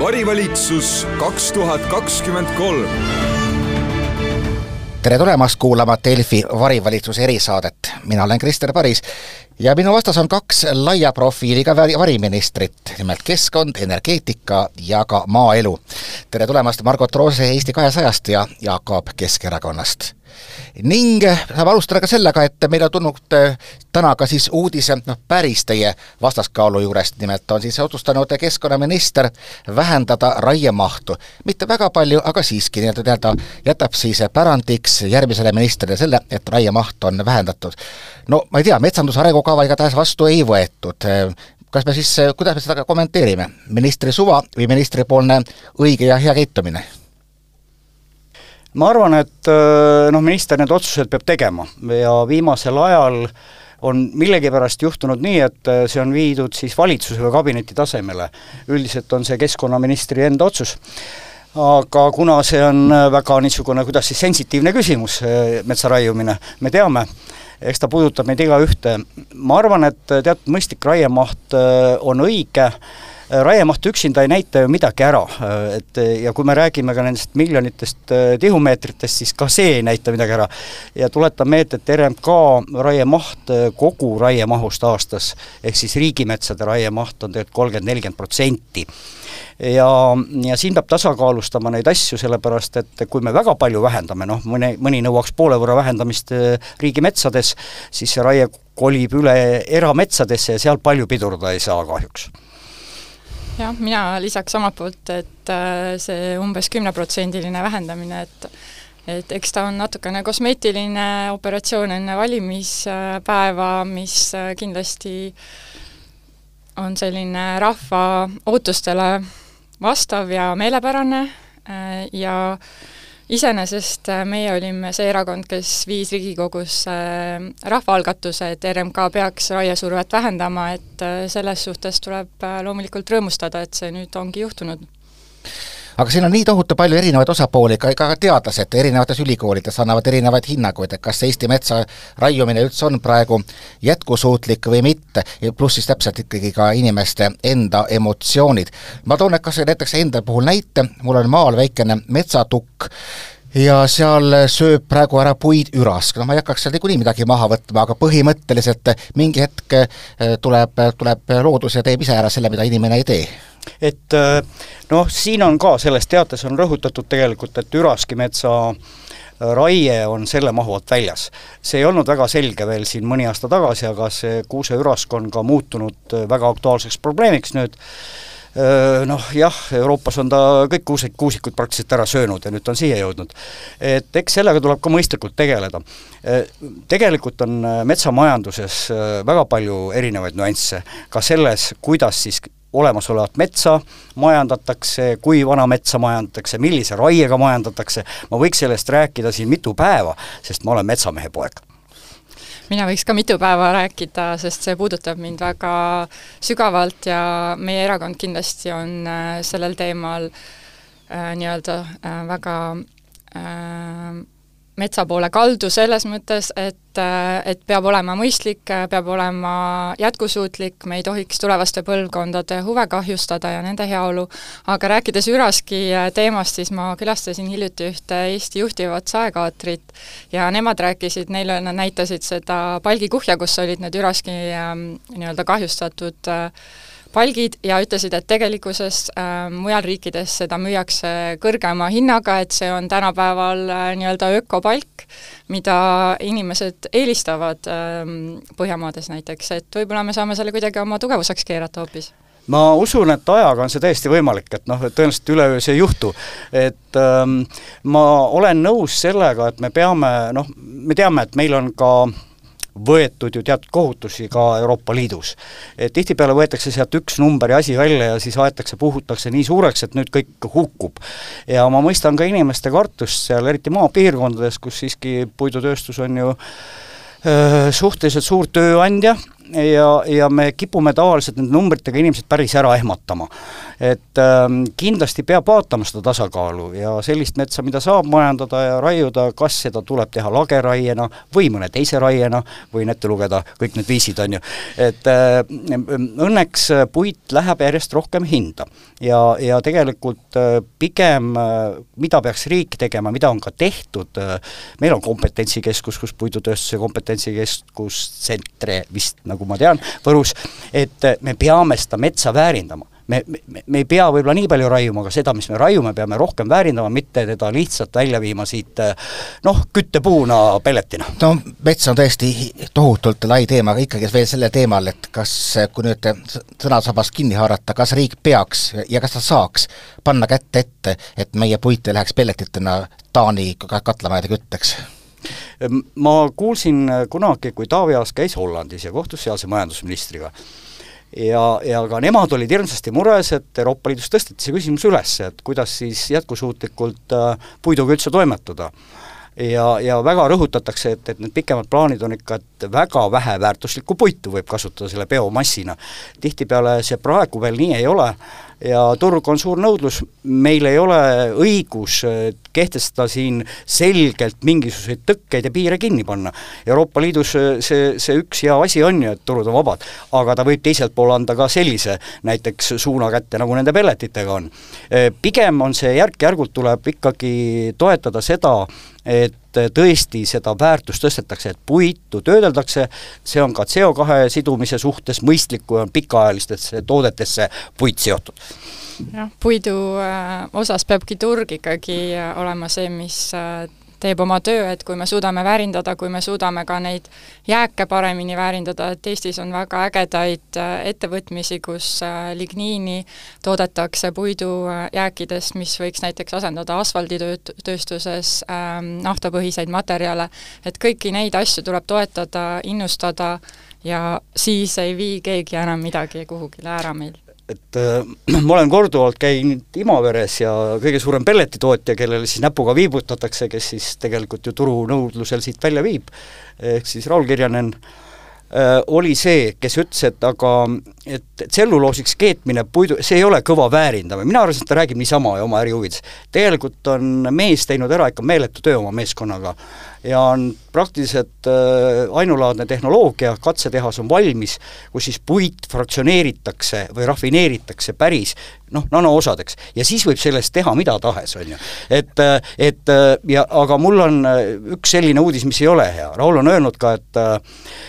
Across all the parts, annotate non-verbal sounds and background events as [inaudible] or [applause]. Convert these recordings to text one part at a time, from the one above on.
varivalitsus kaks tuhat kakskümmend kolm. Tere tulemast kuulama Delfi varivalitsuse erisaadet, mina olen Krister Paris ja minu vastas on kaks laia profiiliga variministrit, nimelt keskkond, energeetika ja ka maaelu. tere tulemast, Margot Roose Eesti kahesajast ja Jaak Aab Keskerakonnast ning saame alustada ka sellega, et meile on tulnud äh, täna ka siis uudis noh, päris teie vastaskaalu juurest, nimelt on siis otsustanud keskkonnaminister vähendada raiemahtu. mitte väga palju, aga siiski nii-öelda nii-öelda jätab siis pärandiks järgmisele ministrile selle, et raiemaht on vähendatud. no ma ei tea, metsanduse arengukava igatahes vastu ei võetud kas me siis, kuidas me seda kommenteerime, ministri suva või ministripoolne õige ja hea käitumine? Ma arvan, et äh, noh, minister need otsused peab tegema ja viimasel ajal on millegipärast juhtunud nii, et äh, see on viidud siis valitsuse või kabineti tasemele. üldiselt on see keskkonnaministri enda otsus aga kuna see on äh, väga niisugune, kuidas siis, sensitiivne küsimus, metsa raiumine, me teame, eks ta puudutab meid igaühte, ma arvan, et teatud mõistlik raiemaht on õige, raiemaht üksinda ei näita ju midagi ära, äh, et äh, ja kui me räägime ka nendest miljonitest tihumeetritest, siis ka see ei näita midagi ära. ja tuletan meelde, et RMK raiemaht kogu raiemahust aastas, ehk siis riigimetsade raiemaht on tegelikult kolmkümmend, nelikümmend protsenti. Ja, ja siin peab tasakaalustama neid asju, sellepärast et kui me väga palju vähendame, noh, mõni, mõni nõuaks poole võrra vähendamist riigimetsades, siis see raie kolib üle erametsadesse ja seal palju pidurdada ei saa kahjuks jah, mina lisaks omalt poolt, et äh, see umbes kümneprotsendiline vähendamine, et et eks ta on natukene kosmeetiline operatsioon enne valimispäeva, mis äh, kindlasti on selline rahva ootustele vastav ja meelepärane äh, ja äh, iseenesest äh, meie olime see erakond, kes viis Riigikogus äh, rahvaalgatuse, et RMK peaks raiesurvet vähendama, et äh, selles suhtes tuleb loomulikult rõõmustada, et see nüüd ongi juhtunud aga siin on nii tohutu palju erinevaid osapooli, ka, ka teadlased erinevates ülikoolides annavad erinevaid hinnanguid, et kas Eesti metsa raiumine üldse on praegu jätkusuutlik või mitte, pluss siis täpselt ikkagi ka inimeste enda emotsioonid. ma toon kas näiteks enda puhul näite, mul on maal väikene metsatukk, ja seal sööb praegu ära puid ürask, noh ma ei hakkaks seal niikuinii midagi maha võtma, aga põhimõtteliselt mingi hetk eh, tuleb, tuleb loodus ja teeb ise ära selle, mida inimene ei tee. Et äh, noh, siin on ka, selles teates on rõhutatud tegelikult, et üraskimetsa äh, raie on selle mahu alt väljas. see ei olnud väga selge veel siin mõni aasta tagasi, aga see kuuseürask on ka muutunud väga aktuaalseks probleemiks nüüd, noh jah, Euroopas on ta kõik kuusik, kuusikud praktiliselt ära söönud ja nüüd ta on siia jõudnud. et eks sellega tuleb ka mõistlikult tegeleda. Tegelikult on metsamajanduses väga palju erinevaid nüansse, ka selles, kuidas siis olemasolevat metsa majandatakse, kui vana metsa majandatakse, millise raiega majandatakse, ma võiks sellest rääkida siin mitu päeva, sest ma olen metsamehe poeg mina võiks ka mitu päeva rääkida, sest see puudutab mind väga sügavalt ja meie erakond kindlasti on äh, sellel teemal äh, nii-öelda äh, väga äh, metsa poole kaldu selles mõttes, et, et peab olema mõistlik, peab olema jätkusuutlik, me ei tohiks tulevaste põlvkondade huve kahjustada ja nende heaolu, aga rääkides üraski teemast, siis ma külastasin hiljuti ühte Eesti juhtivat saekaatrit ja nemad rääkisid, neile nad näitasid seda palgikuhja, kus olid need üraski ähm, nii-öelda kahjustatud äh, palgid ja ütlesid, et tegelikkuses äh, mujal riikides seda müüakse kõrgema hinnaga, et see on tänapäeval äh, nii-öelda ökopalk, mida inimesed eelistavad äh, Põhjamaades näiteks, et võib-olla me saame selle kuidagi oma tugevuseks keerata hoopis ma usun, et ajaga on see täiesti võimalik, et noh, tõenäoliselt üleöö see ei juhtu. et ähm, ma olen nõus sellega, et me peame noh, me teame, et meil on ka võetud ju teatud kohutusi ka Euroopa Liidus. tihtipeale võetakse sealt üks number ja asi välja ja siis aetakse, puhutakse nii suureks, et nüüd kõik hukkub. ja ma mõistan ka inimeste kartust seal, eriti maapiirkondades, kus siiski puidutööstus on ju öö, suhteliselt suur tööandja ja, ja me kipume tavaliselt nende numbritega inimesed päris ära ehmatama. et ähm, kindlasti peab vaatama seda tasakaalu ja sellist metsa, mida saab majandada ja raiuda, kas seda tuleb teha lageraiena või mõne teise raiena, võin ette lugeda kõik need viisid, on ju, et äh, õnneks puit läheb järjest rohkem hinda ja, ja tegelikult äh, pigem äh, mida peaks riik tegema, mida on ka tehtud, äh, meil on kompetentsikeskus, kus puidutööstuse kompetentsikeskus, Centre vist, nagu ma tean, Võrus, et me peame seda metsa väärindama me, me, me ei pea võib-olla nii palju raiuma, aga seda, mis me raiume, peame rohkem väärindama, mitte teda lihtsalt välja viima siit noh, küttepuuna pelletina. no mets on tõesti tohutult lai teema, aga ikkagi veel sellel teemal, et kas, kui nüüd sõnasabast kinni haarata, kas riik peaks ja kas ta saaks panna kätte ette, et meie puit ei läheks pelletitena Taani katlamajade kütteks? ma kuulsin kunagi, kui Taavi Aas käis Hollandis ja kohtus sealse majandusministriga, ja, ja ka nemad olid hirmsasti mures, et Euroopa Liidus tõsteti see küsimus üles, et kuidas siis jätkusuutlikult äh, puiduga üldse toimetada ja, ja väga rõhutatakse, et, et need pikemad plaanid on ikka, et väga vähe väärtuslikku puitu võib kasutada selle biomassina. tihtipeale see praegu veel nii ei ole ja turg on suur nõudlus, meil ei ole õigus äh, kehtestada siin selgelt mingisuguseid tõkkeid ja piire kinni panna. Euroopa Liidus äh, see, see üks hea asi on ju, et turud on vabad, aga ta võib teiselt pool anda ka sellise näiteks suuna kätte, nagu nende pelletitega on. Äh, pigem on see järk-järgult tuleb ikkagi toetada seda, et tõesti seda väärtust tõstetakse, et puitu töödeldakse, see on ka CO2 sidumise suhtes mõistlik, kui on pikaajalistesse toodetesse puit seotud. Jah, puidu äh, osas peabki turg ikkagi äh, olema see, mis äh, teeb oma töö, et kui me suudame väärindada, kui me suudame ka neid jääke paremini väärindada, et Eestis on väga ägedaid ettevõtmisi, kus ligniini toodetakse puidujääkidest, mis võiks näiteks asendada asfalditööstuses ähm, naftapõhiseid materjale, et kõiki neid asju tuleb toetada, innustada ja siis ei vii keegi enam midagi kuhugile ära meil et äh, [clears throat] ma olen korduvalt käinud Imaveres ja kõige suurem pelletitootja, kellele siis näpuga viibutatakse, kes siis tegelikult ju turunõudlusel siit välja viib, ehk siis Raul Kirjanen äh,, oli see, kes ütles, et aga et tselluloosiks keetmine puidu, see ei ole kõva väärindamine, mina arvasin, et ta räägib niisama ja oma äri huvides. tegelikult on mees teinud ära ikka meeletu töö oma meeskonnaga ja on praktiliselt äh, ainulaadne tehnoloogia, katsetehas on valmis, kus siis puit fraktsioneeritakse või rafineeritakse päris noh, nanoosadeks ja siis võib sellest teha mida tahes, on ju. et, äh, et äh, ja aga mul on üks selline uudis, mis ei ole hea, Raul on öelnud ka, et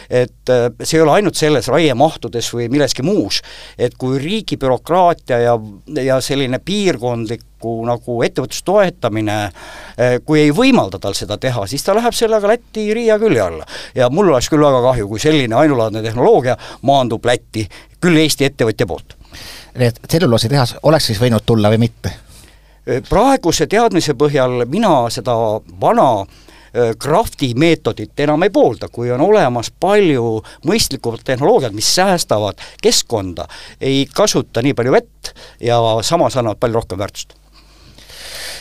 et see ei ole ainult selles raiemahtudes või milleski muus, et kui riigi bürokraatia ja, ja selline piirkondlik paraku nagu ettevõtluse toetamine, eh, kui ei võimalda tal seda teha, siis ta läheb sellega Läti Riia külje alla. ja mul oleks küll väga kahju, kui selline ainulaadne tehnoloogia maandub Lätti, küll Eesti ettevõtja poolt. nii et tselluloositehas oleks siis võinud tulla või mitte? Eh, praeguse teadmise põhjal mina seda vana krafti äh, meetodit enam ei poolda, kui on olemas palju mõistlikumat tehnoloogiat, mis säästavad keskkonda, ei kasuta nii palju vett ja samas annavad palju rohkem väärtust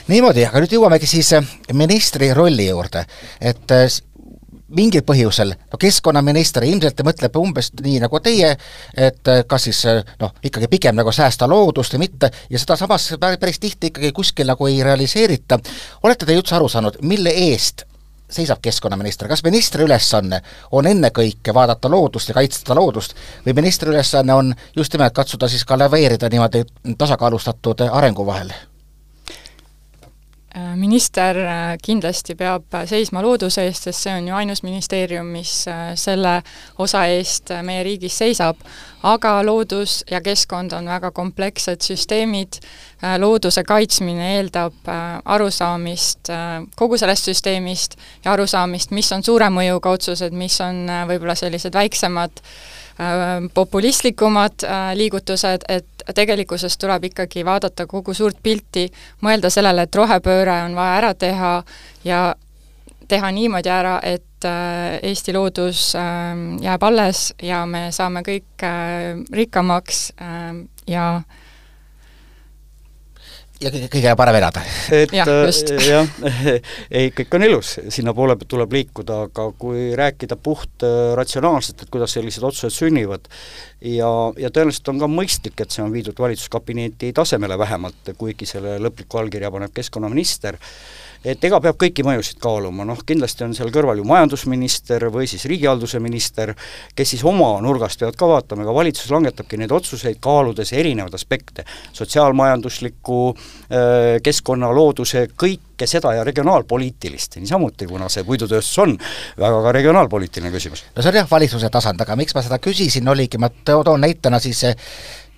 niimoodi, aga nüüd jõuamegi siis äh, ministri rolli juurde, et äh, mingil põhjusel, no keskkonnaminister ilmselt mõtleb umbes nii nagu teie, et kas siis noh, ikkagi pigem nagu säästa loodust või mitte, ja seda samas päris tihti ikkagi kuskil nagu ei realiseerita. olete te üldse aru saanud, mille eest seisab keskkonnaminister, kas ministri ülesanne on ennekõike vaadata loodust ja kaitsta loodust või ministri ülesanne on just nimelt katsuda siis ka laveerida niimoodi tasakaalustatud arengu vahel? Äh, minister äh, kindlasti peab seisma looduse eest, sest see on ju ainus ministeerium, mis äh, selle osa eest meie riigis seisab, aga loodus ja keskkond on väga komplekssed süsteemid, looduse kaitsmine eeldab arusaamist kogu sellest süsteemist ja arusaamist, mis on suure mõjuga otsused, mis on võib-olla sellised väiksemad populistlikumad liigutused, et tegelikkuses tuleb ikkagi vaadata kogu suurt pilti, mõelda sellele, et rohepööre on vaja ära teha ja teha niimoodi ära, et äh, Eesti loodus ähm, jääb alles ja me saame kõik äh, rikkamaks ähm, ja ja kõige, kõige parem elada. et jah, äh, [laughs] jah, ei, kõik on ilus, sinna poole pealt tuleb liikuda, aga kui rääkida puht äh, ratsionaalselt, et kuidas sellised otsused sünnivad, ja, ja tõenäoliselt on ka mõistlik, et see on viidud valitsuskabineti tasemele vähemalt, kuigi selle lõpliku allkirja paneb keskkonnaminister, et ega peab kõiki mõjusid kaaluma, noh kindlasti on seal kõrval ju majandusminister või siis riigihalduse minister, kes siis oma nurgast peavad ka vaatama, ega valitsus langetabki neid otsuseid, kaaludes erinevaid aspekte, sotsiaalmajanduslikku, keskkonna, looduse, kõike seda ja regionaalpoliitilist niisamuti, kuna see puidutööstus on väga ka regionaalpoliitiline küsimus. no see on jah, valitsuse tasand, aga miks ma seda küsisin, oligi, ma toon näitena siis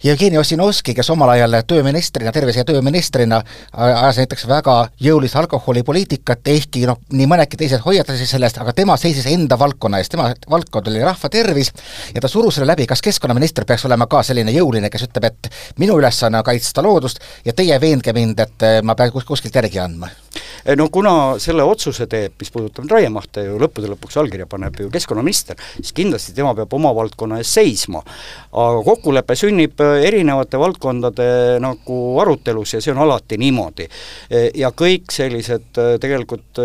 Jevgeni Ossinovski, kes omal ajal tööministrina, tervise- ja tööministrina ajas näiteks väga jõulist alkoholipoliitikat, ehkki noh, nii mõnedki teised hoiatasid sellest, aga tema seisis enda valdkonna eest, tema valdkond oli rahva tervis ja ta surus selle läbi, kas keskkonnaminister peaks olema ka selline jõuline, kes ütleb, et minu ülesanne on kaitsta loodust ja teie veenge mind, et ma pean kuskilt järgi andma. Eh, no kuna selle otsuse teeb, mis puudutab raiemahte ju lõppude lõpuks allkirja paneb ju keskkonnaminister, siis kindlasti tema peab oma valdkonna eest seisma. aga kokkulepe sünnib eh, erinevate valdkondade nagu arutelus ja see on alati niimoodi. Eh, ja kõik sellised tegelikult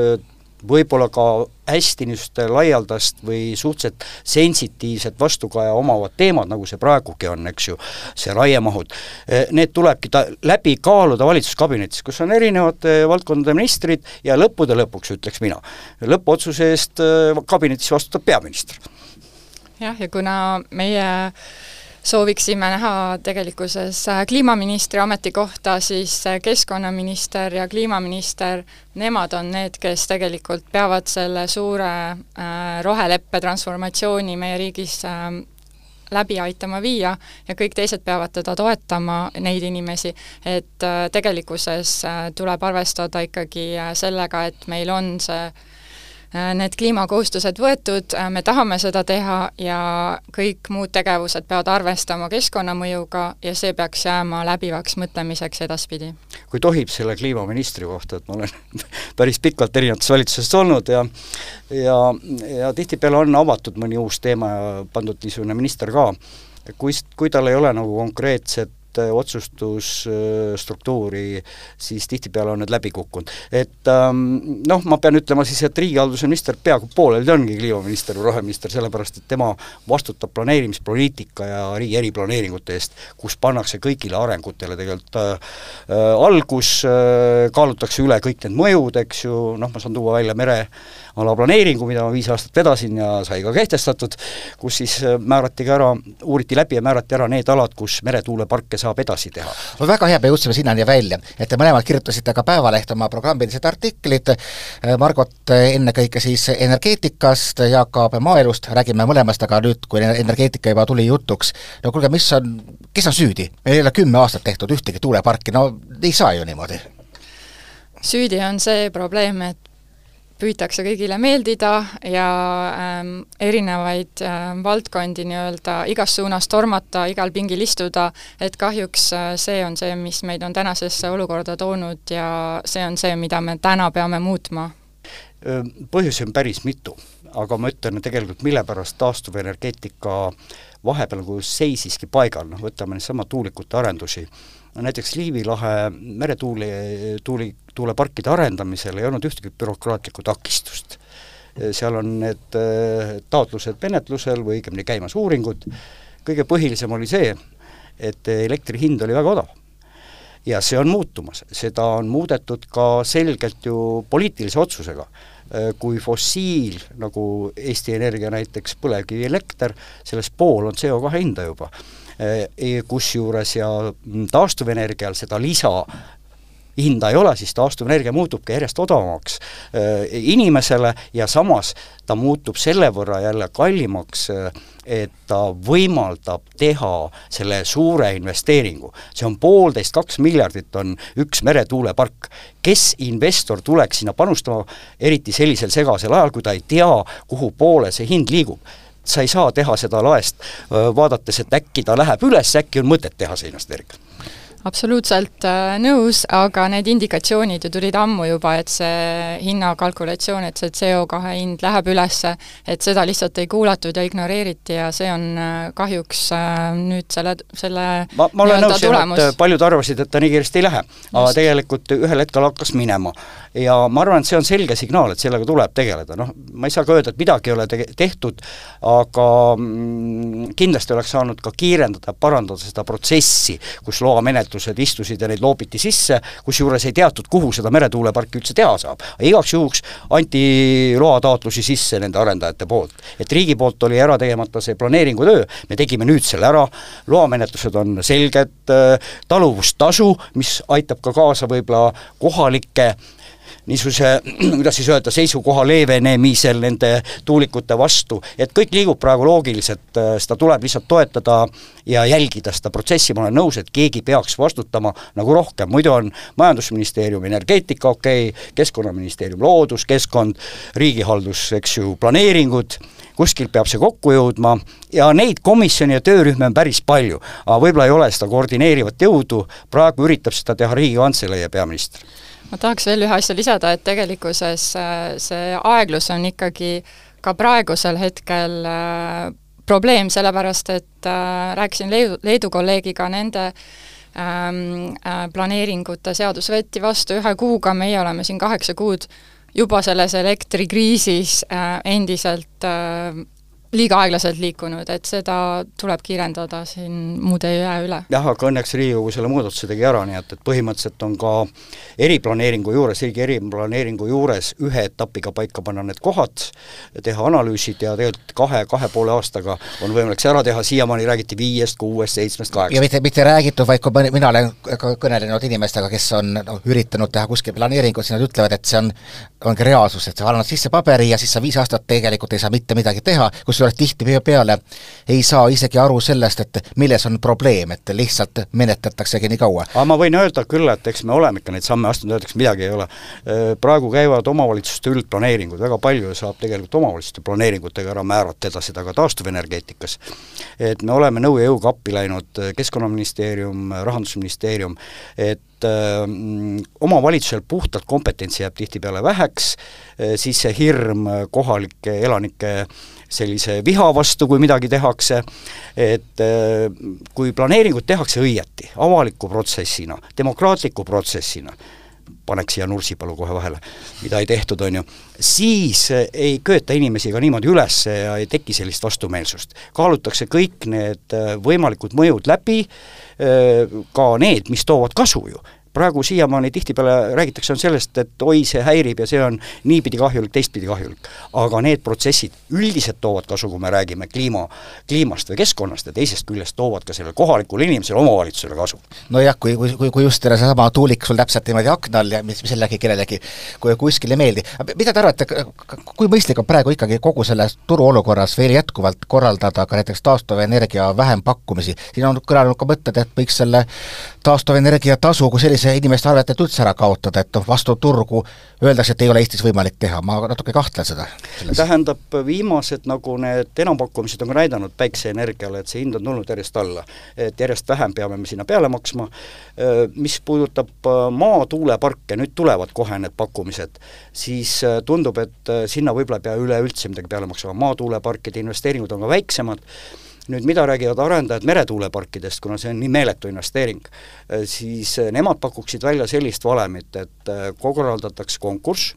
võib-olla ka hästi niisugust laialdast või suhteliselt sensitiivset vastukaja omavad teemad, nagu see praegugi on, eks ju, see raiemahud, need tulebki ta läbi kaaluda valitsuskabinetis, kus on erinevate valdkondade ministrid ja lõppude lõpuks, ütleks mina, lõppotsuse eest kabinetis vastutab peaminister. jah, ja kuna meie sooviksime näha tegelikkuses äh, kliimaministri ametikohta, siis äh, keskkonnaminister ja kliimaminister, nemad on need, kes tegelikult peavad selle suure äh, roheleppe transformatsiooni meie riigis läbi aitama viia ja kõik teised peavad teda toetama, neid inimesi, et tegelikkuses tuleb arvestada ikkagi sellega, et meil on see need kliimakohustused võetud, äh, me tahame seda teha ja kõik muud tegevused peavad arvestama keskkonnamõjuga ja see peaks jääma läbivaks mõtlemiseks edaspidi. kui tohib selle kliimaministri kohta, et ma olen [laughs] päris pikalt erinevates valitsustes olnud ja ja, ja tihtipeale on avatud mõni uus teema ja pandud niisugune minister ka, kui, kui tal ei ole nagu konkreetset Äh, otsustusstruktuuri, siis tihtipeale on need läbi kukkunud. et ähm, noh, ma pean ütlema siis, et riigihalduse minister peaaegu pooleldi ongi kliimaminister või roheminister, sellepärast et tema vastutab planeerimispoliitika ja riigi eriplaneeringute eest, kus pannakse kõigile arengutele tegelikult äh, äh, algus äh,, kaalutakse üle kõik need mõjud, eks ju, noh, ma saan tuua välja mere ala planeeringu, mida ma viis aastat vedasin ja sai ka kehtestatud, kus siis äh, määrati ka ära, uuriti läbi ja määrati ära need alad, kus meretuuleparke saab edasi teha. no väga hea, me jõudsime sinnani välja, et te mõlemad kirjutasite ka Päevalehte oma programmilised artiklid, äh, Margot ennekõike siis energeetikast, Jaak Aab maaelust, räägime mõlemast, aga nüüd, kui energeetika juba tuli jutuks, no kuulge, mis on, kes on süüdi? meil ei ole kümme aastat tehtud ühtegi tuuleparki, no ei saa ju niimoodi süüdi on see probleem, et püütakse kõigile meeldida ja ähm, erinevaid ähm, valdkondi nii-öelda igas suunas tormata, igal pingil istuda, et kahjuks äh, see on see, mis meid on tänasesse olukorda toonud ja see on see, mida me täna peame muutma. Põhjusi on päris mitu, aga ma ütlen tegelikult, mille pärast taastuvenergeetika vahepeal nagu seisiski paigal, noh võtame needsamad tuulikute arendusi no näiteks Liivi lahe meretuuli, tuuli, tuuleparkide arendamisel ei olnud ühtegi bürokraatlikku takistust. seal on need äh, taotlused menetlusel või õigemini käimas uuringud, kõige põhilisem oli see, et elektri hind oli väga odav. ja see on muutumas, seda on muudetud ka selgelt ju poliitilise otsusega äh, kui fossiil, nagu Eesti Energia näiteks põlevkivielekter, sellest pool on CO2 hinda juba kusjuures ja taastuvenergial seda lisa hinda ei ole, siis taastuvenergia muutubki järjest odavamaks eh, inimesele ja samas ta muutub selle võrra jälle kallimaks, eh, et ta võimaldab teha selle suure investeeringu. see on poolteist, kaks miljardit on üks meretuulepark. kes investor tuleks sinna panustama, eriti sellisel segasel ajal, kui ta ei tea, kuhu poole see hind liigub sa ei saa teha seda laest vaadates, et äkki ta läheb üles, äkki on mõtet teha see investeering absoluutselt äh, nõus, aga need indikatsioonid ju tulid ammu juba, et see hinnakalkulatsioon, et see CO2 hind läheb üles, et seda lihtsalt ei kuulatud ja ignoreeriti ja see on äh, kahjuks äh, nüüd selle, selle ma, ma olen nõus jah, et paljud arvasid, et ta nii kiiresti ei lähe, aga tegelikult ühel hetkel hakkas minema. ja ma arvan, et see on selge signaal, et sellega tuleb tegeleda, noh, ma ei saa ka öelda, et midagi ei ole te-, tehtud, aga mm, kindlasti oleks saanud ka kiirendada, parandada seda protsessi, kus loamenetlus toetused istusid ja neid loobiti sisse, kusjuures ei teatud, kuhu seda meretuuleparki üldse teha saab. igaks juhuks anti loataotlusi sisse nende arendajate poolt. et riigi poolt oli ära tegemata see planeeringutöö, me tegime nüüd selle ära, loamenetlused on selged, taluvustasu, mis aitab ka kaasa võib-olla kohalike niisuguse, [clears throat] kuidas siis öelda, seisukoha leevenemisel nende tuulikute vastu, et kõik liigub praegu loogiliselt, äh, seda tuleb lihtsalt toetada ja jälgida seda protsessi, ma olen nõus, et keegi peaks vastutama nagu rohkem, muidu on Majandusministeerium energeetika okei okay,, Keskkonnaministeerium looduskeskkond, riigihaldus, eks ju, planeeringud, kuskilt peab see kokku jõudma ja neid komisjone ja töörühmi on päris palju, aga võib-olla ei ole seda koordineerivat jõudu, praegu üritab seda teha Riigikantselei ja peaminister ma tahaks veel ühe asja lisada, et tegelikkuses äh, see aeglus on ikkagi ka praegusel hetkel äh, probleem, sellepärast et äh, rääkisin Leedu, Leedu kolleegiga, nende ähm, äh, planeeringute seadus võeti vastu ühe kuuga, meie oleme siin kaheksa kuud juba selles elektrikriisis endiselt liiga aeglaselt liikunud, et seda tuleb kiirendada, siin muud ei jää üle. jah, aga õnneks Riigikogu selle muudatuse tegi ära, nii et, et põhimõtteliselt on ka eriplaneeringu juures, riigi eriplaneeringu juures ühe etapiga paika panna need kohad, teha analüüsid ja tegelikult kahe, kahe poole aastaga on võimalik see ära teha, siiamaani räägiti viiest, kuuest, seitsmest, kaheksast. ja mitte, mitte räägitud, vaid kui mina olen ka kõnelenud inimestega, kes on noh, üritanud teha kuskil planeeringut, siis nad ütlevad, et see on, ongi reaalsus, et sa annad sisse paberi ja siis sa viis aastat tegelikult ei saa mitte midagi teha, kus kusjuures tihtipeale ei saa isegi aru sellest, et milles on probleem, et lihtsalt menetletaksegi nii kaua. aga ma võin öelda küll, et eks me oleme ikka neid samme astunud, öeldakse midagi ei ole. Praegu käivad omavalitsuste üldplaneeringud, väga palju saab tegelikult omavalitsuste planeeringutega ära määratleda seda ka taastuvenergeetikas. et me oleme nõu ja jõuga appi läinud, Keskkonnaministeerium, Rahandusministeerium, et omavalitsusel puhtalt kompetentsi jääb tihtipeale väheks, siis see hirm kohalike elanike sellise viha vastu, kui midagi tehakse, et kui planeeringut tehakse õieti, avaliku protsessina, demokraatliku protsessina, paneks siia Nursipalu kohe vahele, mida ei tehtud, on ju, siis ei köeta inimesi ka niimoodi üles ja ei teki sellist vastumeelsust. kaalutakse kõik need võimalikud mõjud läbi, ka need, mis toovad kasu ju praegu siiamaani tihtipeale räägitakse, on sellest, et oi, see häirib ja see on niipidi kahjulik, teistpidi kahjulik. aga need protsessid üldiselt toovad kasu, kui me räägime kliima, kliimast või keskkonnast ja teisest küljest toovad ka sellele kohalikule inimesele, omavalitsusele kasu. nojah, kui, kui, kui, kui just seesama tuulik sul täpselt niimoodi akna all ja mis, mis jällegi kellelegi kui kuskil ei meeldi, mida te arvate, kui mõistlik on praegu ikkagi kogu selles turuolukorras veel jätkuvalt korraldada ka näiteks taastuvenergia vähempakkumisi, siin on kõlanud ka mõtted, et võiks selle taastuvenergia tasu kui sellise inimeste arvet, et üldse ära kaotada, et noh, vastu turgu öeldakse, et ei ole Eestis võimalik teha, ma natuke kahtlen seda. tähendab, viimased nagu need enampakkumised on ka näidanud päikseenergiale, et see hind on tulnud järjest alla. et järjest vähem peame me sinna peale maksma, mis puudutab äh, maatuuleparke, nüüd tulevad kohe need pakkumised, siis äh, tundub, et äh, sinna võib-olla ei pea üleüldse midagi peale maksma, maatuuleparkide investeeringud on ka väiksemad, nüüd mida räägivad arendajad meretuuleparkidest, kuna see on nii meeletu investeering, äh, siis äh, nemad pakuksid välja sellist valemit, et äh, korraldatakse konkurss,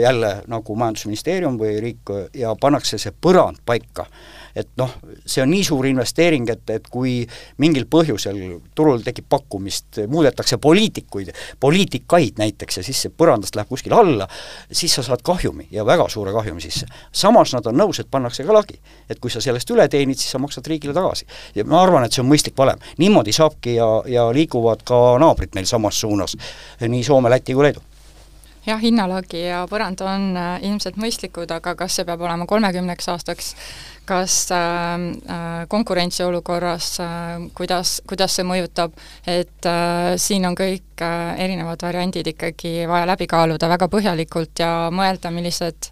jälle nagu Majandusministeerium või riik ja pannakse see põrand paika et noh, see on nii suur investeering, et, et kui mingil põhjusel turul tekib pakkumist, muudetakse poliitikuid, poliitikaid näiteks ja siis see põrandast läheb kuskile alla, siis sa saad kahjumi ja väga suure kahjumi sisse. samas nad on nõus, et pannakse ka lagi. et kui sa sellest üle teenid, siis sa maksad riigile tagasi. ja ma arvan, et see on mõistlik valem. niimoodi saabki ja, ja liiguvad ka naabrid meil samas suunas, nii Soome, Läti kui Leedu jah, hinnalagi ja põrand on äh, ilmselt mõistlikud, aga kas see peab olema kolmekümneks aastaks, kas äh, konkurentsiolukorras äh,, kuidas, kuidas see mõjutab, et äh, siin on kõik äh, erinevad variandid ikkagi vaja läbi kaaluda väga põhjalikult ja mõelda, millised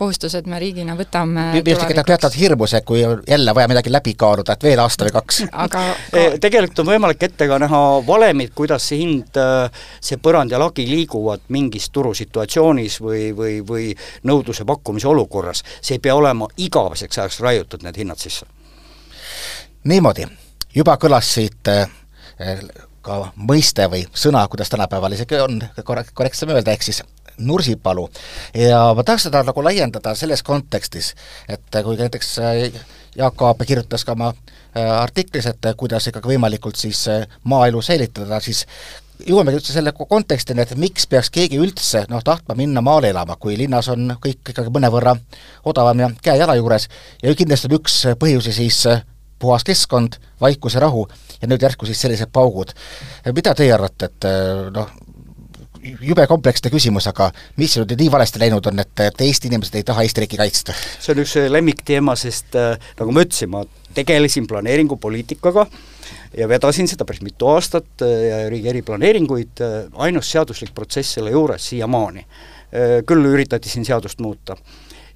kohustused me riigina võtame ilmselt tekitab teatavat hirmus, et kui jälle vaja midagi läbi kaaluda, et veel aasta või kaks. aga ka... [laughs] tegelikult on võimalik ette ka näha valemid, kuidas see hind, äh, see põrand ja lagi liiguvad mingis turusituatsioonis või, või, või nõudluse-pakkumise olukorras. see ei pea olema igaveseks ajaks raiutud, need hinnad sisse. niimoodi, juba kõlas siit äh, ka mõiste või sõna, kuidas tänapäeval isegi on korrektsem öelda, ehk siis Nursipalu. ja ma tahaks seda nagu laiendada selles kontekstis, et kui näiteks äh, Jaak Aab kirjutas ka oma äh, artiklis, et kuidas ikkagi võimalikult siis äh, maaelu säilitada, siis jõuame üldse selle kontekstini, et miks peaks keegi üldse noh, tahtma minna maale elama, kui linnas on kõik ikkagi mõnevõrra odavam ja käe-jala juures ja kindlasti on üks põhjusi siis puhas keskkond, vaikus ja rahu ja nüüd järsku siis sellised paugud. mida teie arvate, et noh, jube kompleksne küsimus, aga mis nüüd nii valesti läinud on, et, et Eesti inimesed ei taha Eesti riiki kaitsta? see on üks lemmikteema, sest äh, nagu ma ütlesin, ma tegelesin planeeringupoliitikaga ja vedasin seda päris mitu aastat äh, ja riigi eriplaneeringuid, äh, ainus seaduslik protsess selle juures siiamaani. Küll üritati siin seadust muuta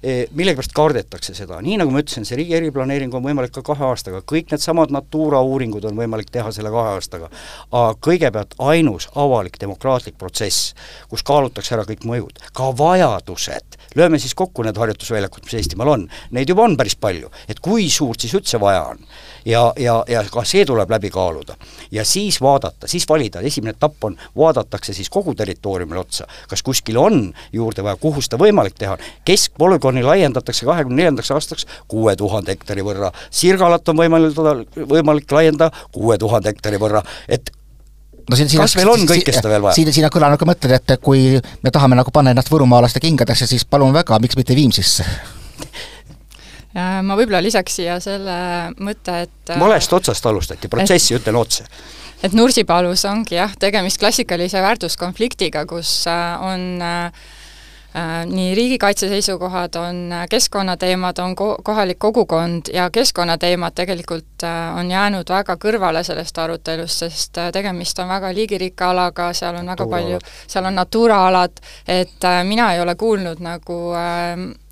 millegipärast kardetakse seda, nii nagu ma ütlesin, see riigi eriplaneering on võimalik ka kahe aastaga, kõik needsamad Natura uuringud on võimalik teha selle kahe aastaga. aga kõigepealt ainus avalik demokraatlik protsess, kus kaalutakse ära kõik mõjud, ka vajadused, lööme siis kokku need harjutusväljakud, mis Eestimaal on, neid juba on päris palju, et kui suurt siis üldse vaja on. Ja, ja, ja ka see tuleb läbi kaaluda. ja siis vaadata, siis valida, esimene etapp on, vaadatakse siis kogu territooriumile otsa, kas kuskil on juurde vaja, kuhu seda võimalik teha, keskpolügooni laiendatakse kahekümne neljandaks aastaks kuue tuhande hektari võrra, Sirgalat on võimalik, võimalik laiendada kuue tuhande hektari võrra, et no siin, siin kas meil on kõike seda veel vaja? siin, siin on kõlanud ka mõtted, et kui me tahame nagu panna ennast võrumaalaste kingadesse, siis palun väga, miks mitte Viimsisse ma võib-olla lisaks siia selle mõtte, et valest otsast alustati, protsessi ütlen otse. et Nursipalus ongi jah, tegemist klassikalise väärtuskonfliktiga, kus äh, on äh, äh, nii riigikaitse seisukohad, on keskkonnateemad, on ko-, kohalik kogukond ja keskkonnateemad tegelikult on jäänud väga kõrvale sellest arutelust, sest tegemist on väga liigirikka alaga, seal on väga palju, seal on Natura alad, et mina ei ole kuulnud nagu äh, äh,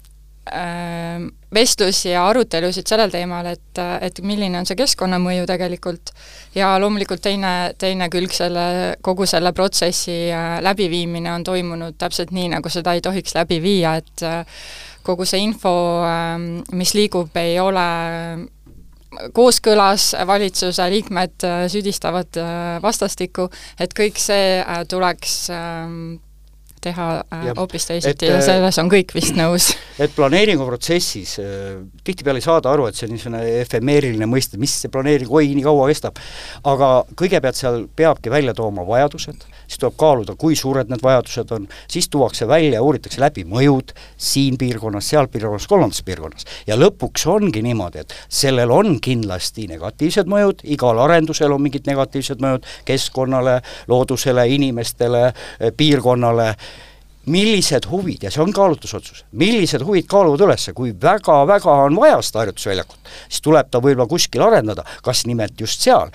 vestlusi ja arutelusid sellel teemal, et, et milline on see keskkonnamõju tegelikult. Ja loomulikult teine, teine külg selle, kogu selle protsessi äh, läbiviimine on toimunud täpselt nii, nagu seda ei tohiks läbi viia, et äh, kogu see info, ähm, mis liigub, ei ole kooskõlas, valitsuse liikmed äh, süüdistavad vastastikku, et kõik see tuleks ähm, teha äh, hoopis teisiti ja äh, selles on kõik vist nõus. [laughs] et planeeringuprotsessis äh, tihtipeale ei saada aru, et see on niisugune efemeeriline mõiste, mis see planeering, oi, nii kaua kestab. aga kõigepealt seal peabki välja tooma vajadused, siis tuleb kaaluda, kui suured need vajadused on, siis tuuakse välja ja uuritakse läbi mõjud siin piirkonnas, seal piirkonnas, kolmandas piirkonnas. ja lõpuks ongi niimoodi, et sellel on kindlasti negatiivsed mõjud, igal arendusel on mingid negatiivsed mõjud keskkonnale, loodusele, inimestele, piirkonnale. Millised huvid, ja see on kaalutlusotsus, millised huvid kaaluvad üles, kui väga-väga on vaja seda harjutusväljakut, siis tuleb ta võib-olla kuskil arendada, kas nimelt just seal,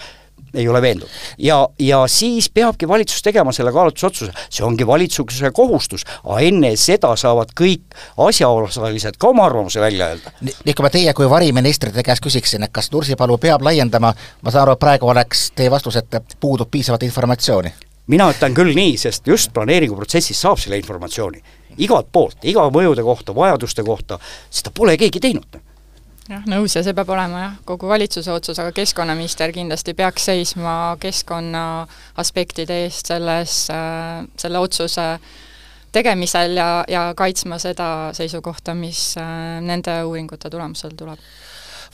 ei ole veendunud. ja, ja siis peabki valitsus tegema selle kaalutlusotsuse, see ongi valitsuse kohustus, aga enne seda saavad kõik asjaosalised ka oma arvamuse välja öelda. nii, kui ma teie kui variministrite käest küsiksin, et kas Nursipalu peab laiendama, ma saan aru, et praegu oleks teie vastus, et puudub piisavalt informatsiooni mina ütlen küll nii, sest just planeeringuprotsessis saab selle informatsiooni. igalt poolt, iga mõjude kohta, vajaduste kohta, seda pole keegi teinud jah, nõus ja see peab olema jah, kogu valitsuse otsus, aga keskkonnaminister kindlasti peaks seisma keskkonna aspektide eest selles, äh, selle otsuse tegemisel ja, ja kaitsma seda seisukohta, mis äh, nende uuringute tulemusel tuleb.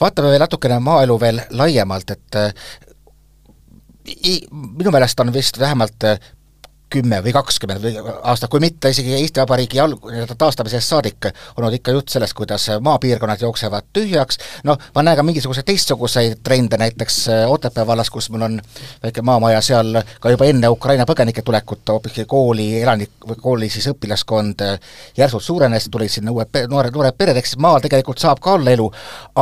vaatame veel natukene maaelu veel laiemalt, et minu meelest on vist vähemalt äh, kümme või kakskümmend või aastat, kui mitte isegi Eesti Vabariigi alg-, nii-öelda taastamisest saadik olnud ikka jutt sellest, kuidas maapiirkonnad jooksevad tühjaks, noh, ma näen ka mingisuguseid teistsuguseid trende, näiteks äh, Otepää vallas, kus mul on väike maamaja, seal ka juba enne Ukraina põgenike tulekut hoopiski kooli elanik, või kooli siis õpilaskond äh, järsult suurenes, tulid sinna uued pe-, noored, noored pered, eks maal tegelikult saab ka olla elu,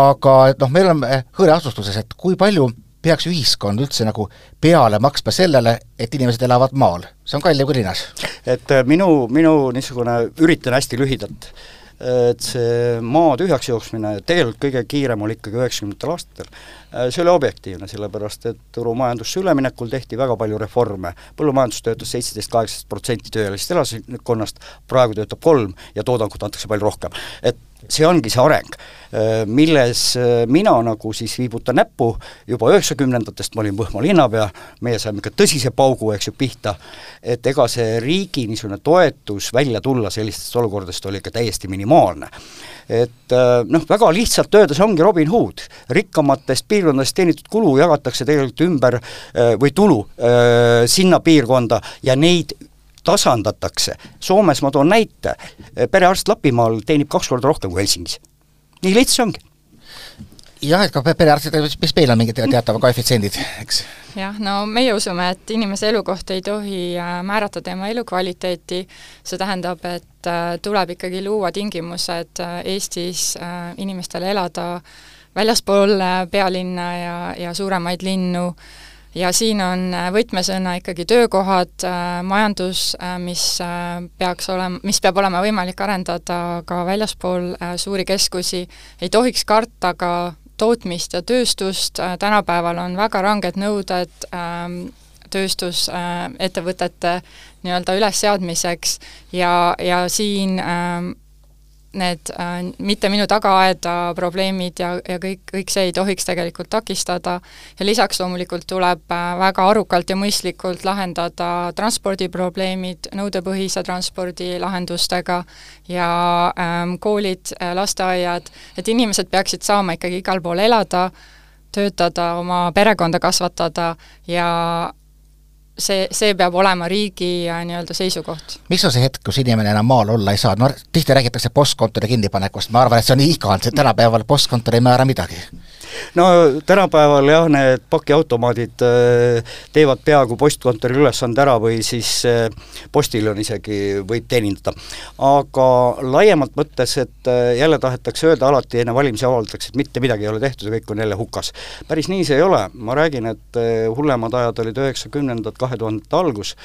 aga noh, me oleme hõreasustuses, et kui palju peaks ühiskond üldse nagu peale maksma sellele, et inimesed elavad maal, see on kallim kui linnas. et äh, minu, minu niisugune, üritan hästi lühidalt, et see maa tühjaks jooksmine tegelikult kõige kiirem oli ikkagi üheksakümnendatel aastatel. Äh, see oli objektiivne, sellepärast et turumajandusse üleminekul tehti väga palju reforme, põllumajandus töötas seitseteist, kaheksateist protsenti tööealisest elanikkonnast, praegu töötab kolm ja toodangut antakse palju rohkem. et see ongi see areng, äh, milles äh, mina nagu siis viibutan näppu, juba üheksakümnendatest ma olin Võhma linnapea, meie saime ikka tõsise paugu, eks ju, pihta, et ega see riigi niisugune toetus välja tulla sellistest olukordadest oli ikka täiesti minimaalne. et äh, noh, väga lihtsalt öeldes ongi Robin Hood, rikkamatest piirkondadest teenitud kulu jagatakse tegelikult ümber või tulu sinna piirkonda ja neid tasandatakse. Soomes ma toon näite, perearst Lapimaal teenib kaks korda rohkem kui Helsingis. nii lihtne see ongi jah, et ka perearstidel, mis meil on mingid teatavad koefitsiendid, eks? jah, no meie usume, et inimese elukoht ei tohi äh, määrata tema elukvaliteeti, see tähendab, et äh, tuleb ikkagi luua tingimused äh, Eestis inimestele elada väljaspool pealinna ja, ja suuremaid linnu, ja siin on äh, võtmesõna ikkagi töökohad, äh, majandus, äh, mis peaks olema, mis peab olema võimalik arendada ka väljaspool suuri keskusi, ei tohiks karta ka tootmist ja tööstust, tänapäeval on väga ranged nõuded ähm, tööstusettevõtete nii-öelda ülesseadmiseks. Ja, ja siin ähm, need äh, mitte minu tagaaeda probleemid ja, ja kõik, kõik see ei tohiks tegelikult takistada. Ja lisaks loomulikult tuleb äh, väga arukalt ja mõistlikult lahendada transpordiprobleemid nõudepõhise transpordi lahendustega ja ähm, koolid äh,, lasteaiad, et inimesed peaksid saama ikkagi igal pool elada, töötada, oma perekonda kasvatada ja see, see peab olema riigi äh, nii-öelda seisukoht. mis on see hetk, kus inimene enam maal olla ei saa, no tihti räägitakse postkontori kinnipanekust, ma arvan, et see on igand, tänapäeval postkontor ei määra midagi no tänapäeval jah, need pakiautomaadid äh, teevad peaaegu postkontori ülesande ära või siis äh, postiljon isegi võib teenindada. aga laiemalt mõttes, et äh, jälle tahetakse öelda alati enne valimisi avaldatakse, et mitte midagi ei ole tehtud ja kõik on jälle hukas. päris nii see ei ole, ma räägin, et hullemad ajad olid üheksakümnendad, kahe tuhandete algus,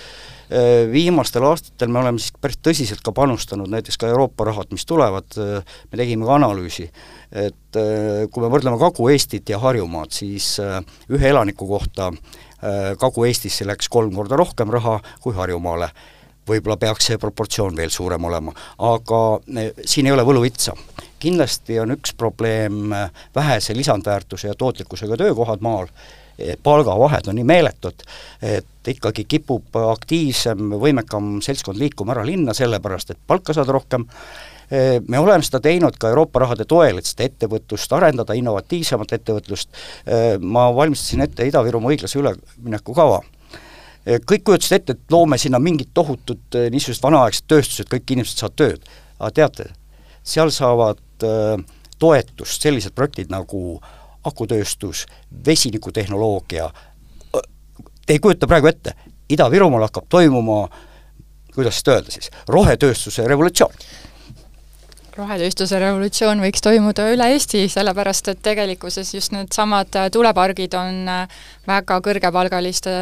viimastel aastatel me oleme siis päris tõsiselt ka panustanud, näiteks ka Euroopa rahad, mis tulevad, me tegime ka analüüsi et äh, kui me võrdleme Kagu-Eestit ja Harjumaad, siis äh, ühe elaniku kohta äh, Kagu-Eestisse läks kolm korda rohkem raha kui Harjumaale. võib-olla peaks see proportsioon veel suurem olema, aga siin ei ole võluvitsa. kindlasti on üks probleem vähese lisandväärtuse ja tootlikkusega töökohad maal, palgavahed on nii meeletud, et ikkagi kipub aktiivsem, võimekam seltskond liikuma ära linna, sellepärast et palka saada rohkem, me oleme seda teinud ka Euroopa rahade toel, et seda ettevõtlust arendada, innovatiivsemat ettevõtlust, ma valmistasin ette Ida-Virumaa õiglase ülemineku kava. Kõik kujutasid ette, et loome sinna mingid tohutud niisugused vanaaegsed tööstused, kõik inimesed saavad tööd. aga teate, seal saavad äh, toetust sellised projektid nagu akutööstus, vesinikutehnoloogia, te ei kujuta praegu ette, Ida-Virumaal hakkab toimuma kuidas seda öelda siis, rohetööstuse revolutsioon rohetööstuse revolutsioon võiks toimuda üle Eesti, sellepärast et tegelikkuses just needsamad äh, tuulepargid on äh, väga kõrgepalgaliste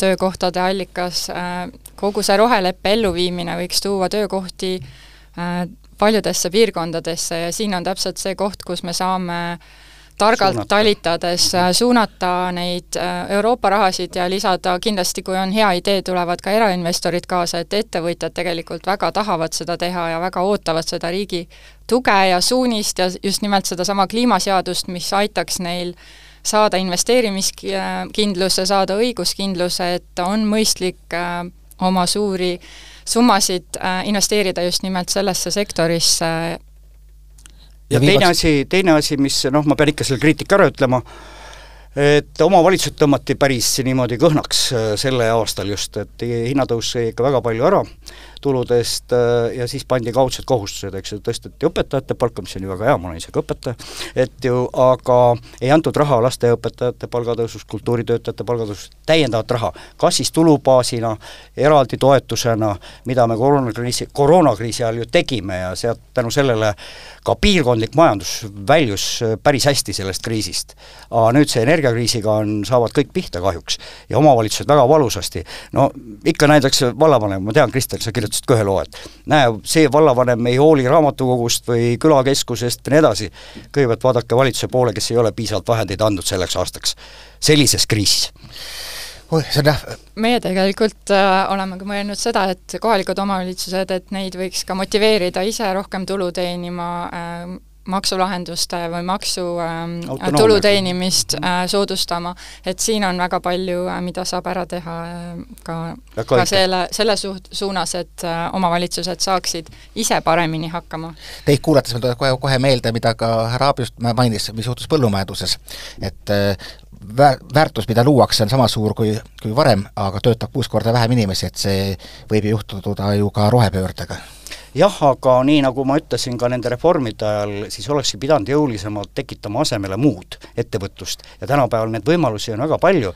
töökohtade allikas, äh, kogu see roheleppe elluviimine võiks tuua töökohti paljudesse piirkondadesse ja siin on täpselt see koht, kus me saame äh, targalt suunata. talitades äh, suunata neid äh, Euroopa rahasid ja lisada, kindlasti kui on hea idee, tulevad ka erainvestorid kaasa, et ettevõtjad tegelikult väga tahavad seda teha ja väga ootavad seda riigi tuge ja suunist ja just nimelt sedasama kliimaseadust, mis aitaks neil saada investeerimiskindluse, saada õiguskindluse, et on mõistlik äh, oma suuri summasid investeerida just nimelt sellesse sektorisse ja teine asi, teine asi, mis noh, ma pean ikka selle kriitika ära ütlema, et omavalitsused tõmmati päris niimoodi kõhnaks äh, selle aastal just, et hinnatõus sõi ikka väga palju ära tuludest äh, ja siis pandi kaudsed kohustused, eks ju, tõsteti õpetajate palka, mis ju väga hea, ma olen ise ka õpetaja, et ju aga ei antud raha lasteaiaõpetajate palgatõusust, kultuuritöötajate palgatõusust, täiendavat raha, kas siis tulubaasina, eraldi toetusena, mida me koroonakriisi, koroonakriisi ajal ju tegime ja sealt tänu sellele ka piirkondlik majandus väljus päris hästi sellest kriisist. aga nüüd see energiakriisiga on, saavad kõik pihta kahjuks ja omavalitsused väga valusasti, no ikka näiteks vallavanem, ma tean, Kristel, sa kirjutasid kirjutasid ka ühe loo, et näe, see vallavanem ei hooli raamatukogust või külakeskusest ja nii edasi, kõigepealt vaadake valitsuse poole, kes ei ole piisavalt vahendeid andnud selleks aastaks, sellises kriisis. Oih, see on jah. Meie tegelikult äh, oleme ka mõelnud seda, et kohalikud omavalitsused, et neid võiks ka motiveerida ise rohkem tulu teenima äh,, maksulahenduste või maksu ähm, tulu teenimist äh, soodustama, et siin on väga palju äh,, mida saab ära teha äh, ka, ka selle, selle suht-, suunas, et äh, omavalitsused saaksid ise paremini hakkama. Teid kuulates mul tuleb kohe, kohe meelde, mida ka härra Aab just mainis, mis juhtus põllumajanduses. et äh, väär-, väärtus, mida luuakse, on sama suur kui, kui varem, aga töötab kuus korda vähem inimesi, et see võib ju juhtuda ju ka rohepöördega jah, aga nii, nagu ma ütlesin ka nende reformide ajal, siis olekski pidanud jõulisemalt tekitama asemele muud ettevõtlust. ja tänapäeval neid võimalusi on väga palju,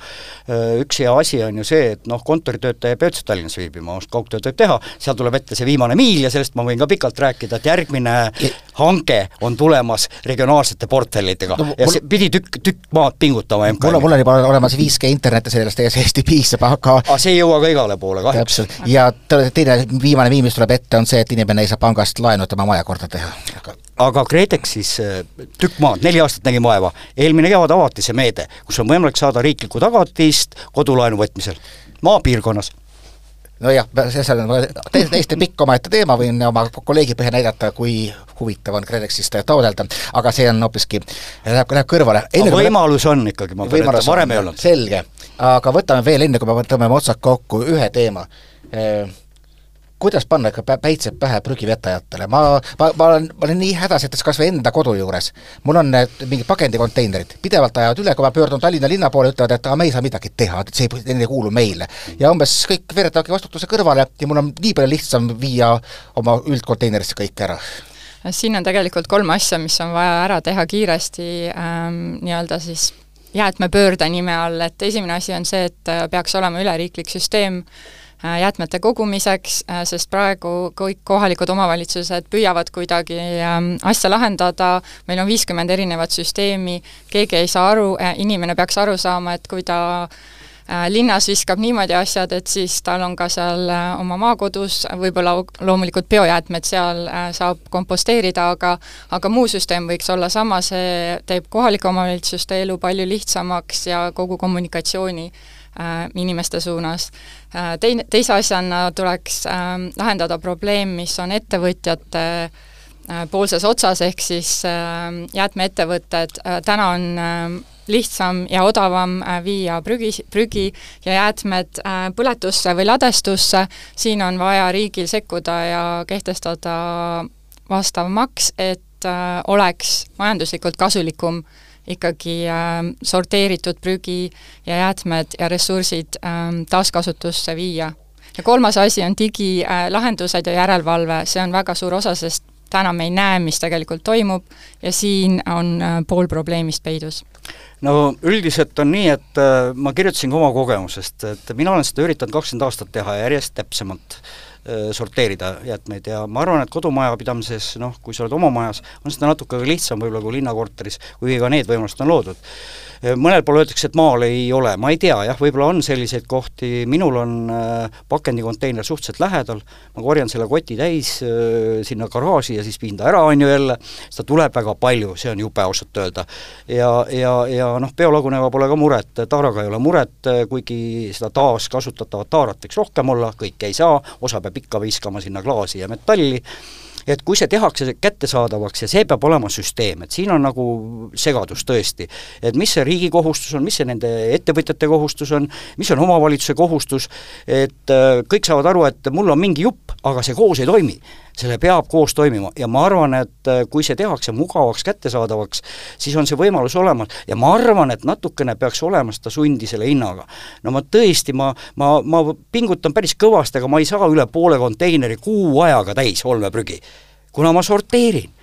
üks hea asi on ju see, et noh, kontoritöötaja ei pea üldse Tallinnas viibima, kaugtööd võib teha, seal tuleb ette see viimane miil ja sellest ma võin ka pikalt rääkida, et järgmine ja. hange on tulemas regionaalsete portfellidega no, ja see pidi tükk, tükk maad pingutama MKM-i. mul mul on juba olemas 5G internet ja sellest täiesti piisab, aga aga see ei jõua ka igale poole kahjuks. ja teine viimane miim, mis tuleb ette, on see, et inimene inimene ei saa pangast laenu, et oma maja korda teha. aga KredExis äh, tükk maad, neli aastat nägin vaeva, eelmine kevad avati see meede, kus on võimalik saada riiklikku tagatist kodulaenu võtmisel maapiirkonnas nojah, see on täiesti, täiesti pikk omaette teema, võin oma kolleegi põhjal näidata, kui huvitav on KredExist taotleda, aga see on hoopiski, läheb, läheb kõrvale. võimalus on ikkagi, ma pean ütlema, varem ei olnud. selge, aga võtame veel enne, kui me tõmbame otsad kokku, ühe teema kuidas panna ikka päitsed pähe prügivetajatele, ma, ma, ma olen, ma olen nii hädas, et kas või enda kodu juures. mul on need mingid pakendikonteinerid, pidevalt ajavad üle, kui ma pöördun Tallinna linna poole, ütlevad, et me ei saa midagi teha, et see ei, ei kuulu meile. ja umbes kõik veeretavadki vastutuse kõrvale ja mul on nii palju lihtsam viia oma üldkonteinerisse kõik ära. Siin on tegelikult kolm asja, mis on vaja ära teha kiiresti ähm, nii-öelda siis jäätmepöörde nime all, et esimene asi on see, et äh, peaks olema üleriiklik süsteem. Äh, jäätmete kogumiseks, äh, sest praegu kõik kohalikud omavalitsused püüavad kuidagi ähm, asja lahendada, meil on viiskümmend erinevat süsteemi, keegi ei saa aru, äh, inimene peaks aru saama, et kui ta linnas viskab niimoodi asjad, et siis tal on ka seal oma maakodus võib-olla loomulikult biojäätmed seal saab komposteerida, aga aga muu süsteem võiks olla sama, see teeb kohalike omavalitsuste elu palju lihtsamaks ja kogu kommunikatsiooni Äh, inimeste suunas. Äh, teine, teise asjana tuleks ähm, lahendada probleem, mis on ettevõtjate äh, poolses otsas, ehk siis ähm, jäätmeettevõtted, täna on ähm, lihtsam ja odavam viia prügi, prügi ja jäätmed põletusse või ladestusse, siin on vaja riigil sekkuda ja kehtestada vastav maks, et oleks majanduslikult kasulikum äh, ikkagi äh, sorteeritud prügi ja jäätmed ja ressursid äh, taaskasutusse viia. ja kolmas asi on digilahendused äh, ja järelevalve, see on väga suur osa, sest täna me ei näe, mis tegelikult toimub. Ja siin on äh, pool probleemist peidus. No üldiselt on nii, et äh, ma kirjutasin ka oma kogemusest, et mina olen seda üritanud kakskümmend aastat teha järjest täpsemalt. Äh, sorteerida jäätmeid. Ja ma arvan, et kodumajapidamises noh, kui sa oled oma majas, on seda natuke lihtsam võib-olla kui linnakorteris, kui ka need võimalused on loodud. Äh, mõnel pool öeldakse, et maal ei ole, ma ei tea, jah, võib-olla on selliseid kohti, minul on äh, pakendikonteiner suhteliselt lähedal, ma korjan selle koti täis äh, sinna garaaži ja siis viin ta ära, on ju jälle, seda tuleb väga palju, see on jube ausalt öelda. ja, ja, ja noh, biolaguneva pole ka muret, taaraga ei ole muret, kuigi seda taaskasutatavat taarat võiks rohkem olla, kõike ei saa, osa peab ikka viskama sinna klaasi ja metalli, et kui see tehakse kättesaadavaks ja see peab olema süsteem, et siin on nagu segadus tõesti. et mis see riigi kohustus on, mis see nende ettevõtjate kohustus on, mis on omavalitsuse kohustus, et äh, kõik saavad aru, et mul on mingi jupp, aga see koos ei toimi. Selle peab koos toimima. Ja ma arvan, et äh, kui see tehakse mugavaks, kättesaadavaks, siis on see võimalus olemas. Ja ma arvan, et natukene peaks olema seda sundi selle hinnaga. no ma tõesti, ma, ma, ma pingutan päris kõvasti, aga ma ei saa üle poole konteineri kuu ajaga täis olmeprügi, kuna ma sorteerin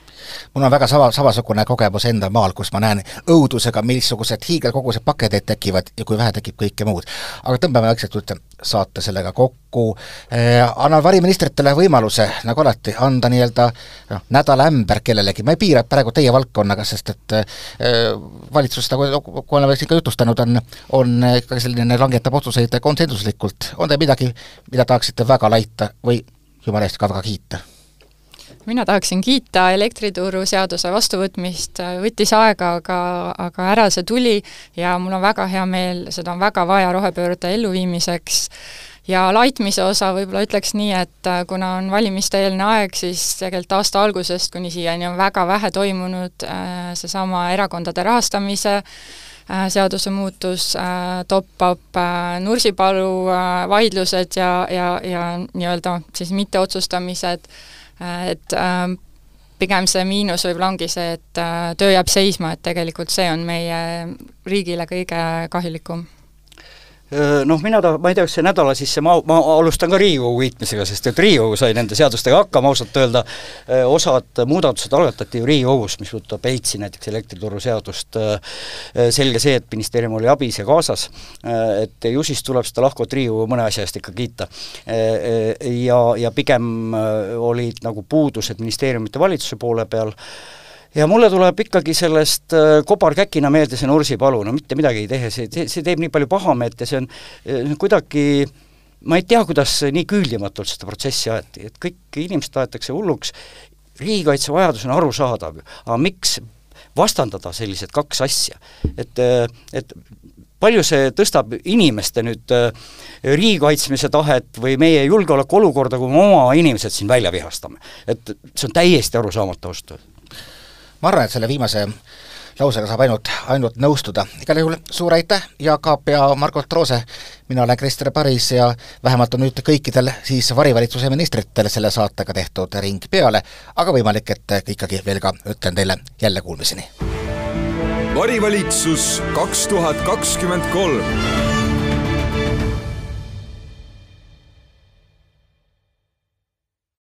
mul on väga sama, samasugune kogemus endal maal, kus ma näen õudusega, missugused hiigelkogused paketeid tekivad ja kui vähe tekib kõike muud. aga tõmbame vaikselt üldse saate sellega kokku eh,, annan variministritele võimaluse, nagu alati, anda nii-öelda noh, nädala ämber kellelegi, ma ei piira praegu teie valdkonnaga, sest et eh, valitsus, nagu oleme siin ka jutustanud, on, on ikkagi selline, langetab otsuseid konsensuslikult, on teil midagi, mida tahaksite väga laita või jumala eest ka väga kiita? Mina tahaksin kiita elektrituruseaduse vastuvõtmist, võttis aega, aga, aga ära see tuli ja mul on väga hea meel, seda on väga vaja rohepöörde elluviimiseks. Ja laitmise osa võib-olla ütleks nii, et kuna on valimiste-eelne aeg, siis tegelikult aasta algusest kuni siiani on väga vähe toimunud äh, seesama erakondade rahastamise äh, seadusemuutus, äh, top-up, Nursipalu vaidlused ja, ja, ja nii-öelda siis mitteotsustamised. Äh, et ähm, pigem see miinus võib-olla ongi see, et äh, töö jääb seisma, et tegelikult see on meie riigile kõige kahjulikum Noh, mina ta-, ma ei tea, kas see nädala sisse, ma, ma alustan ka Riigikogu kiitmisega, sest et Riigikogu sai nende seadustega hakkama, ausalt öelda, osad muudatused algatati ju Riigikogus, mis puudutab EITS-i näiteks, elektrituruseadust, selge see, et ministeerium oli abis ja kaasas, et ju siis tuleb seda lahkuvat Riigikogu mõne asja eest ikka kiita. Ja, ja pigem olid nagu puudused ministeeriumite valitsuse poole peal, ja mulle tuleb ikkagi sellest äh, kobarkäkina meelde see Nursipalu, no mitte midagi ei tee, see, see, teeb nii palju pahameelt ja see on äh, kuidagi ma ei tea, kuidas nii küüldimatult seda protsessi aeti, et kõik inimesed aetakse hulluks, riigikaitse vajadus on arusaadav, aga miks vastandada sellised kaks asja, et, äh, et palju see tõstab inimeste nüüd riigi kaitsmise tahet või meie julgeolekuolukorda, kui me oma inimesed siin välja vihastame. et see on täiesti arusaamatu ausalt öelda ma arvan, et selle viimase lausega saab ainult, ainult nõustuda. igal juhul suur aitäh, Jaak Aab ja Margot Roose, mina olen Krister Paris ja vähemalt on nüüd kõikidel siis varivalitsuse ministritel selle saatega tehtud ring peale, aga võimalik, et ikkagi veel ka ütlen teile jälle kuulmiseni. varivalitsus kaks tuhat kakskümmend kolm